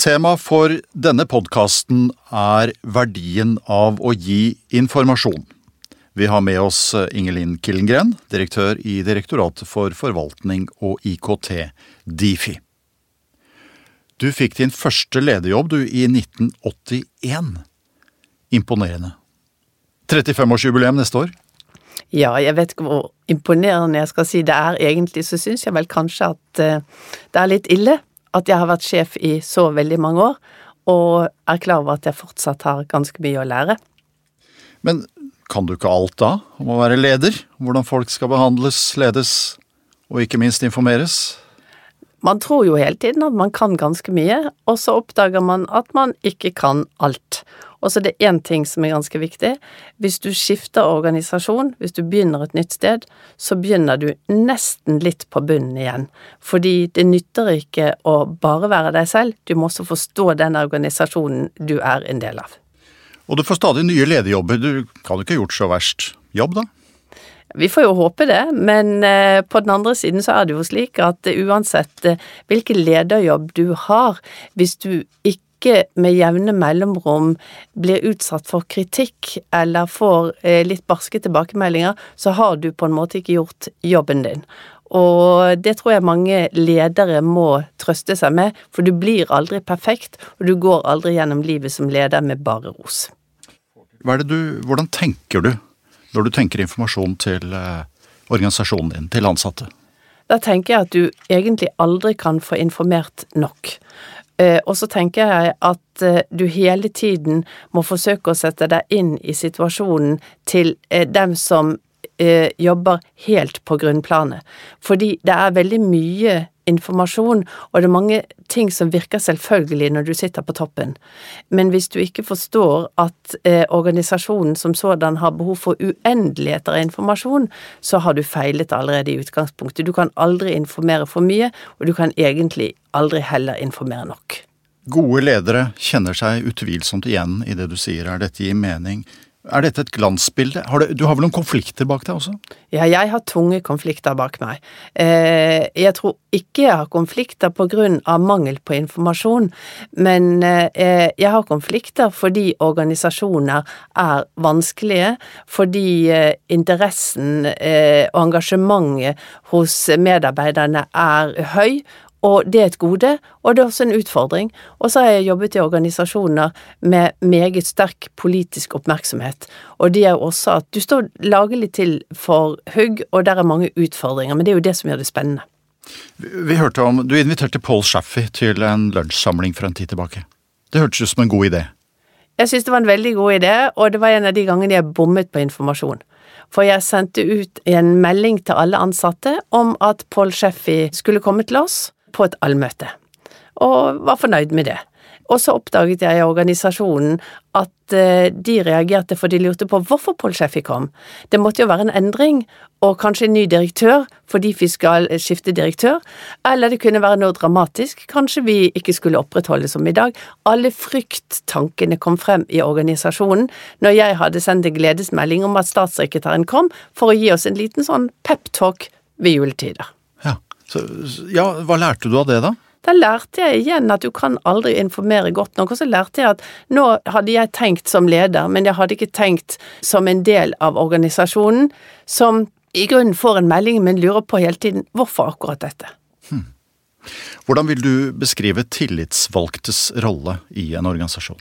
Tema for denne podkasten er verdien av å gi informasjon. Vi har med oss Ingelin Killengren, direktør i Direktoratet for forvaltning og IKT, Difi. Du fikk din første lederjobb du i 1981. Imponerende. 35-årsjubileum neste år. Ja, jeg vet ikke hvor imponerende jeg skal si det er. Egentlig så syns jeg vel kanskje at uh, det er litt ille at jeg har vært sjef i så veldig mange år, og er klar over at jeg fortsatt har ganske mye å lære. Men kan du ikke alt da, om å være leder? Hvordan folk skal behandles, ledes og ikke minst informeres? Man tror jo hele tiden at man kan ganske mye, og så oppdager man at man ikke kan alt. Og så det er én ting som er ganske viktig. Hvis du skifter organisasjon, hvis du begynner et nytt sted, så begynner du nesten litt på bunnen igjen. Fordi det nytter ikke å bare være deg selv, du må også forstå den organisasjonen du er en del av. Og du får stadig nye lederjobber, du kan jo ikke ha gjort så verst jobb, da? Vi får jo håpe det, men eh, på den andre siden så er det jo slik at uansett eh, hvilken lederjobb du har, hvis du ikke med jevne mellomrom blir utsatt for kritikk eller får eh, litt barske tilbakemeldinger, så har du på en måte ikke gjort jobben din. Og det tror jeg mange ledere må trøste seg med, for du blir aldri perfekt, og du går aldri gjennom livet som leder med bare ros. Du, hvordan tenker du når du tenker informasjon til eh, organisasjonen din, til ansatte? Da tenker jeg at du egentlig aldri kan få informert nok. Eh, og så tenker jeg at eh, du hele tiden må forsøke å sette deg inn i situasjonen til dem som jobber helt på grunnplanet. Fordi det er veldig mye informasjon, og det er mange ting som virker selvfølgelig når du sitter på toppen. Men hvis du ikke forstår at eh, organisasjonen som sådan har behov for uendeligheter av informasjon, så har du feilet allerede i utgangspunktet. Du kan aldri informere for mye, og du kan egentlig aldri heller informere nok. Gode ledere kjenner seg utvilsomt igjen i det du sier. her, dette gir mening? Er dette et glansbilde? Har du, du, har vel noen konflikter bak deg også? Ja, jeg har tunge konflikter bak meg. Eh, jeg tror ikke jeg har konflikter på grunn av mangel på informasjon, men eh, jeg har konflikter fordi organisasjoner er vanskelige, fordi eh, interessen eh, og engasjementet hos medarbeiderne er høy, og det er et gode, og det er også en utfordring. Og så har jeg jobbet i organisasjoner med meget sterk politisk oppmerksomhet. Og det er jo også at du står lagelig til for hugg, og der er mange utfordringer. Men det er jo det som gjør det spennende. Vi hørte om Du inviterte Paul Shaffey til en lunsjsamling for en tid tilbake. Det hørtes ut som en god idé? Jeg syns det var en veldig god idé, og det var en av de gangene jeg bommet på informasjon. For jeg sendte ut en melding til alle ansatte om at Paul Sheffy skulle komme til oss på et allmøte, og var fornøyd med det. Og så oppdaget jeg i organisasjonen at eh, de reagerte for de lurte på hvorfor Pål Sheffy kom. Det måtte jo være en endring, og kanskje en ny direktør fordi vi skal skifte direktør, eller det kunne være noe dramatisk, kanskje vi ikke skulle opprettholde som i dag. Alle frykttankene kom frem i organisasjonen når jeg hadde sendt en gledesmelding om at statssekretæren kom for å gi oss en liten sånn peptalk ved juletider. Så, ja, hva lærte du av det, da? Da lærte jeg igjen at du kan aldri informere godt nok, og så lærte jeg at nå hadde jeg tenkt som leder, men jeg hadde ikke tenkt som en del av organisasjonen, som i grunnen får en melding, men lurer på hele tiden hvorfor akkurat dette. Hmm. Hvordan vil du beskrive tillitsvalgtes rolle i en organisasjon?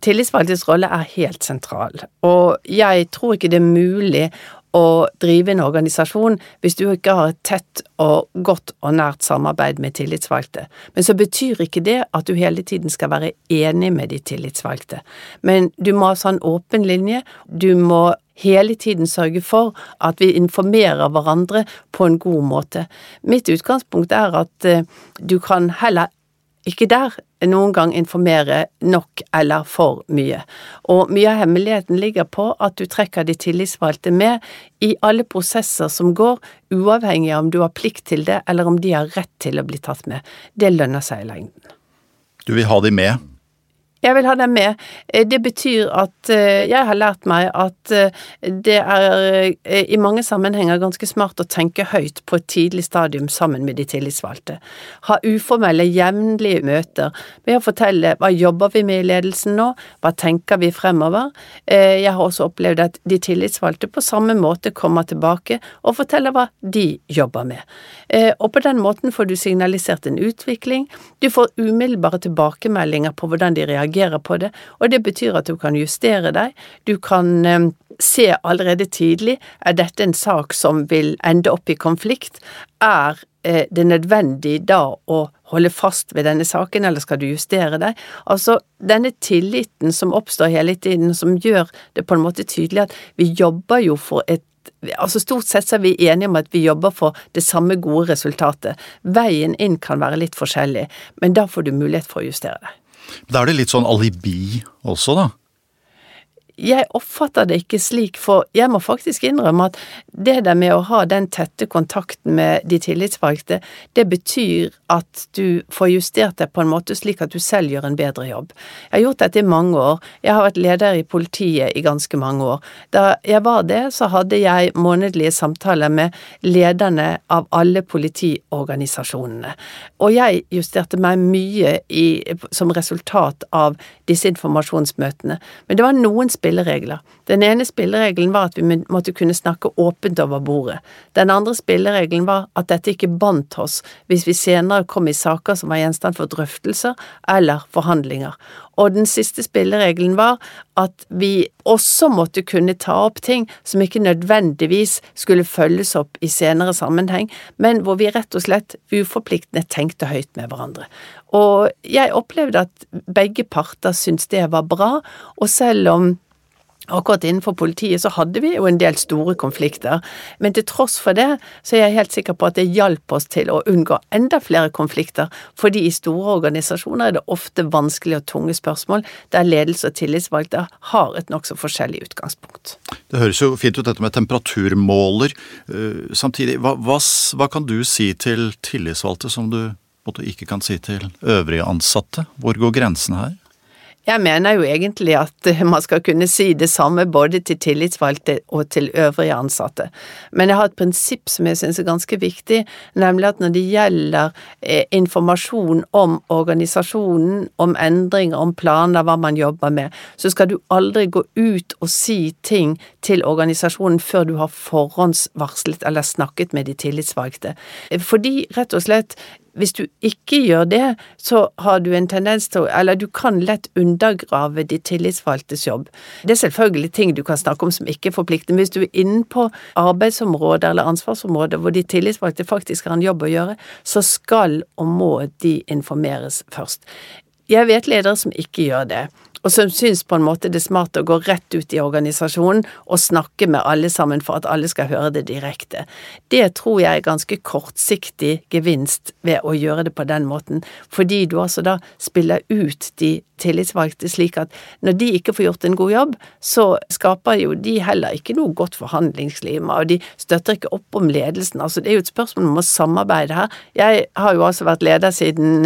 Tillitsvalgtes rolle er helt sentral, og jeg tror ikke det er mulig å drive en organisasjon hvis du ikke har et tett og godt og nært samarbeid med tillitsvalgte. Men så betyr ikke det at du hele tiden skal være enig med de tillitsvalgte. Men du må ha sånn åpen linje. Du må hele tiden sørge for at vi informerer hverandre på en god måte. Mitt utgangspunkt er at eh, du kan heller ikke der noen gang informere nok eller for mye. Og mye av hemmeligheten ligger på at du trekker de tillitsvalgte med i alle prosesser som går, uavhengig av om du har plikt til det, eller om de har rett til å bli tatt med. Det lønner seg i lengden. Du vil ha de med? Jeg vil ha dem med. Eh, det betyr at eh, jeg har lært meg at eh, det er i mange sammenhenger ganske smart å tenke høyt på et tidlig stadium sammen med de tillitsvalgte. Ha uformelle, jevnlige møter ved å fortelle hva jobber vi med i ledelsen nå, hva tenker vi fremover. Jeg har også opplevd at de tillitsvalgte på samme måte kommer tilbake og forteller hva de jobber med. Og på den måten får du signalisert en utvikling, du får umiddelbare tilbakemeldinger på hvordan de reagerer reagerer på det, og det betyr at du kan justere deg. Du kan eh, se allerede tidlig er dette en sak som vil ende opp i konflikt. Er eh, det nødvendig da å holde fast ved denne saken, eller skal du justere deg? Altså, denne tilliten som oppstår hele tiden, som gjør det på en måte tydelig at vi jobber jo for et Altså Stort sett så er vi enige om at vi jobber for det samme gode resultatet. Veien inn kan være litt forskjellig, men da får du mulighet for å justere deg. Da er det litt sånn alibi også, da? Jeg oppfatter det ikke slik, for jeg må faktisk innrømme at det der med å ha den tette kontakten med de tillitsvalgte, det betyr at du får justert det på en måte slik at du selv gjør en bedre jobb. Jeg har gjort dette i mange år. Jeg har vært leder i politiet i ganske mange år. Da jeg var det, så hadde jeg månedlige samtaler med lederne av alle politiorganisasjonene. Og jeg justerte meg mye i, som resultat av disse informasjonsmøtene. Men det var noen spill spilleregler. Den ene spilleregelen var at vi måtte kunne snakke åpent over bordet. Den andre spilleregelen var at dette ikke bandt oss hvis vi senere kom i saker som var gjenstand for drøftelser eller forhandlinger. Og den siste spilleregelen var at vi også måtte kunne ta opp ting som ikke nødvendigvis skulle følges opp i senere sammenheng, men hvor vi rett og slett uforpliktende tenkte høyt med hverandre. Og jeg opplevde at begge parter syntes det var bra, og selv om Akkurat innenfor politiet så hadde vi jo en del store konflikter, men til tross for det så er jeg helt sikker på at det hjalp oss til å unngå enda flere konflikter, fordi i store organisasjoner er det ofte vanskelige og tunge spørsmål der ledelse og tillitsvalgte har et nokså forskjellig utgangspunkt. Det høres jo fint ut dette med temperaturmåler. Eh, samtidig, hva, hva, hva kan du si til tillitsvalgte som du ikke kan si til øvrige ansatte? Hvor går grensen her? Jeg mener jo egentlig at eh, man skal kunne si det samme både til tillitsvalgte og til øvrige ansatte, men jeg har et prinsipp som jeg synes er ganske viktig, nemlig at når det gjelder eh, informasjon om organisasjonen, om endringer, om planer, hva man jobber med, så skal du aldri gå ut og si ting til organisasjonen før du har forhåndsvarslet eller snakket med de tillitsvalgte. Fordi, rett og slett, hvis du ikke gjør det, så har du en tendens til å Eller du kan lett undergrave de tillitsvalgtes jobb. Det er selvfølgelig ting du kan snakke om som ikke er forpliktende. Hvis du er inne på arbeidsområder eller ansvarsområder hvor de tillitsvalgte faktisk har en jobb å gjøre, så skal og må de informeres først. Jeg vet ledere som ikke gjør det og som syns på en måte det er smart å gå rett ut i organisasjonen og snakke med alle sammen for at alle skal høre det direkte. Det tror jeg er ganske kortsiktig gevinst ved å gjøre det på den måten, fordi du altså da spiller ut de tillitsvalgte slik at når de ikke får gjort en god jobb, så skaper jo de heller ikke noe godt forhandlingsklima, og de støtter ikke opp om ledelsen. Altså det er jo et spørsmål om å samarbeide her. Jeg har jo altså vært leder siden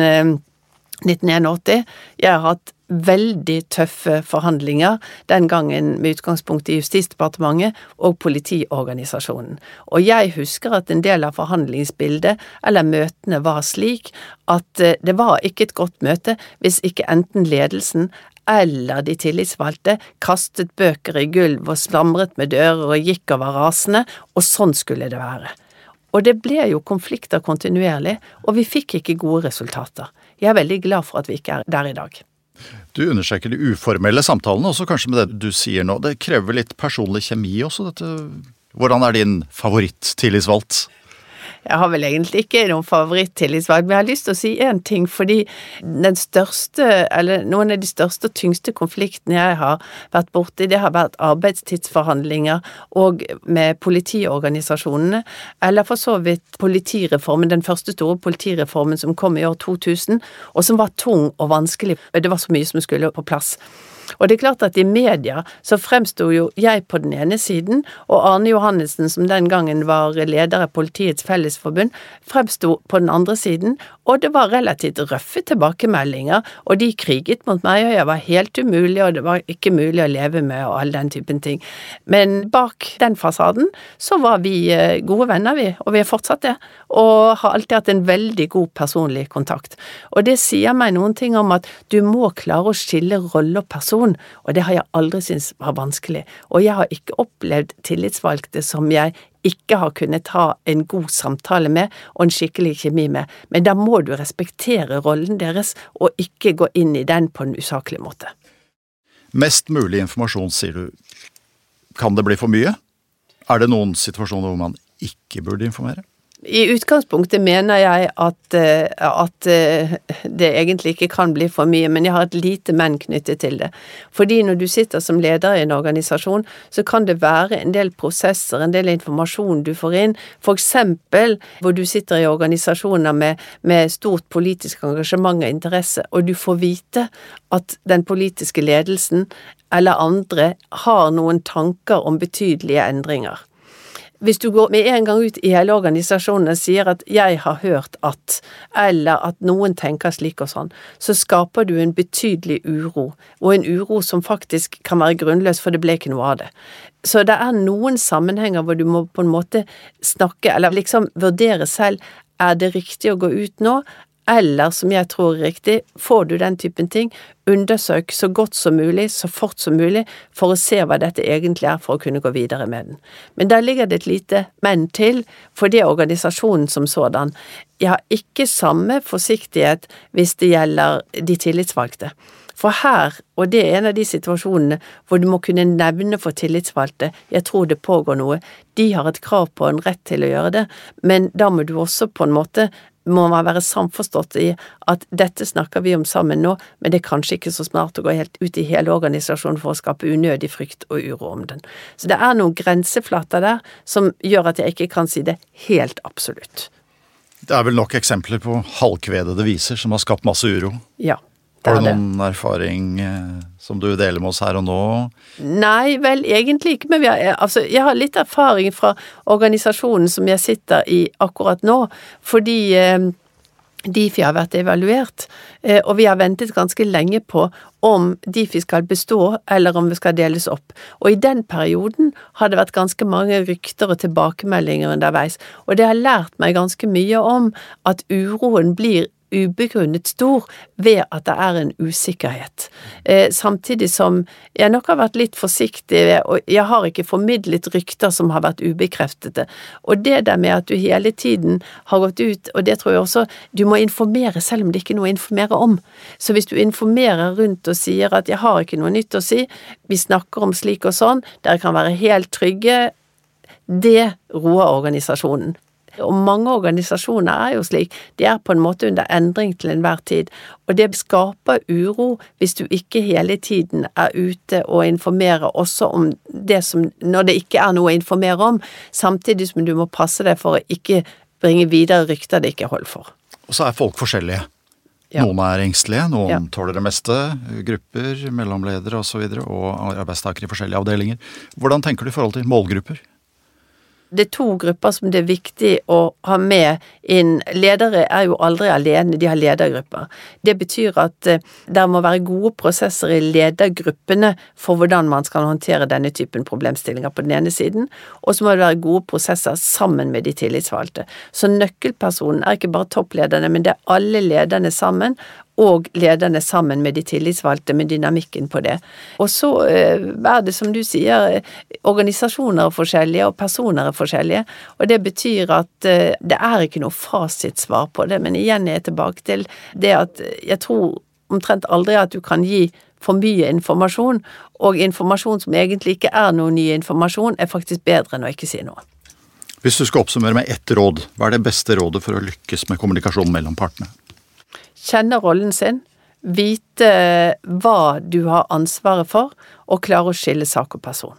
1981. Eh, jeg har hatt veldig tøffe forhandlinger, den gangen med utgangspunkt i Justisdepartementet og politiorganisasjonen. Og jeg husker at en del av forhandlingsbildet, eller møtene, var slik at eh, det var ikke et godt møte hvis ikke enten ledelsen eller de tillitsvalgte kastet bøker i gulv og slamret med dører og gikk over rasende, og sånn skulle det være. Og det ble jo konflikter kontinuerlig, og vi fikk ikke gode resultater. Jeg er veldig glad for at vi ikke er der i dag. Du understreker de uformelle samtalene, også kanskje med det du sier nå. Det krever litt personlig kjemi også, dette. Hvordan er din favoritt-tillitsvalgt? Jeg har vel egentlig ikke noen favoritt-tillitsvalg, men jeg har lyst til å si én ting, fordi den største, eller noen av de største og tyngste konfliktene jeg har vært borti, det har vært arbeidstidsforhandlinger og med politiorganisasjonene, eller for så vidt politireformen, den første store politireformen som kom i år 2000, og som var tung og vanskelig. Det var så mye som skulle på plass. Og det er klart at i media så fremsto jo jeg på den ene siden, og Arne Johannessen, som den gangen var leder av Politiets Fellesforbund, fremsto på den andre siden, og det var relativt røffe tilbakemeldinger, og de kriget mot meg, og jeg var helt umulig, og det var ikke mulig å leve med, og all den typen ting. Men bak den fasaden så var vi eh, gode venner, vi, og vi er fortsatt det, og har alltid hatt en veldig god personlig kontakt. Og det sier meg noen ting om at du må klare å skille rolle og person, og det har jeg aldri syntes var vanskelig. Og jeg har ikke opplevd tillitsvalgte som jeg ikke har kunnet ha en god samtale med og en skikkelig kjemi med, men da må du respektere rollen deres og ikke gå inn i den på en usaklig måte. Mest mulig informasjon, sier du. Kan det bli for mye? Er det noen situasjoner hvor man ikke burde informere? I utgangspunktet mener jeg at, eh, at, eh, det egentlig ikke kan bli for mye, men jeg har et lite men knyttet til det. Fordi når du sitter som leder i en organisasjon, så kan det være en del prosesser, en del informasjon du får inn, for eksempel hvor du sitter i organisasjoner med, med stort politisk engasjement og interesse, og du får vite at den politiske ledelsen eller andre har noen tanker om betydelige endringer. Hvis du går med en gang ut i hele organisasjonen og sier at 'jeg har hørt at', eller at noen tenker slik og sånn, så skaper du en betydelig uro, og en uro som faktisk kan være grunnløs, for det ble ikke noe av det. Så det er noen sammenhenger hvor du må på en måte snakke, eller liksom vurdere selv, er det riktig å gå ut nå, eller, som jeg tror er riktig, får du den typen ting, undersøk så godt som mulig, så fort som mulig, for å se hva dette egentlig er, for å kunne gå videre med den. Men der ligger det et lite men til, for det er organisasjonen som sådan. Jeg har ikke samme forsiktighet hvis det gjelder de tillitsvalgte. For her, og det er en av de situasjonene hvor du må kunne nevne for tillitsvalgte, jeg tror det pågår noe, de har et krav på en rett til å gjøre det, men da må du også på en måte må man være samforstått i at dette snakker vi om sammen nå, men det er kanskje ikke så smart å gå helt ut i hele organisasjonen for å skape unødig frykt og uro om den. Så det er noen grenseflater der som gjør at jeg ikke kan si det helt absolutt. Det er vel nok eksempler på halvkvedede viser som har skapt masse uro? Ja. Har du noen erfaring eh, som du deler med oss her og nå? Nei, vel egentlig ikke. Men har, altså, jeg har litt erfaring fra organisasjonen som jeg sitter i akkurat nå. Fordi eh, Difi har vært evaluert, eh, og vi har ventet ganske lenge på om Difi skal bestå, eller om vi skal deles opp. Og i den perioden har det vært ganske mange rykter og tilbakemeldinger underveis, og det har lært meg ganske mye om at uroen blir ubegrunnet stor ved at det er en usikkerhet. Eh, samtidig som jeg nok har vært litt forsiktig, og jeg har ikke formidlet rykter som har vært ubekreftede. Og det der med at du hele tiden har gått ut, og det tror jeg også du må informere selv om det ikke er noe å informere om. Så hvis du informerer rundt og sier at jeg har ikke noe nytt å si, vi snakker om slik og sånn, dere kan være helt trygge, det roer organisasjonen. Og mange organisasjoner er jo slik, de er på en måte under endring til enhver tid, og det skaper uro hvis du ikke hele tiden er ute og informerer også om det som Når det ikke er noe å informere om, samtidig som du må passe deg for å ikke bringe videre rykter det ikke holder for. Og så er folk forskjellige. Ja. Noen er engstelige, noen ja. tåler det meste. Grupper, mellomledere osv. Og, så og arbeidstakere i forskjellige avdelinger. Hvordan tenker du i forhold til målgrupper? Det er to grupper som det er viktig å ha med inn. Ledere er jo aldri alene, de har ledergrupper. Det betyr at eh, det må være gode prosesser i ledergruppene for hvordan man skal håndtere denne typen problemstillinger på den ene siden, og så må det være gode prosesser sammen med de tillitsvalgte. Så nøkkelpersonen er ikke bare topplederne, men det er alle lederne sammen, og lederne sammen med de tillitsvalgte, med dynamikken på det. Og så eh, er det, som du sier, organisasjoner er forskjellige, og personer er forskjellige. Og det betyr at eh, det er ikke noe fasitsvar på det. Men igjen er jeg tilbake til det at jeg tror omtrent aldri at du kan gi for mye informasjon, og informasjon som egentlig ikke er noe ny informasjon, er faktisk bedre enn å ikke si noe. Hvis du skal oppsummere med ett råd, hva er det beste rådet for å lykkes med kommunikasjon mellom partene? Kjenne rollen sin, vite hva du har ansvaret for, og klare å skille sak og person.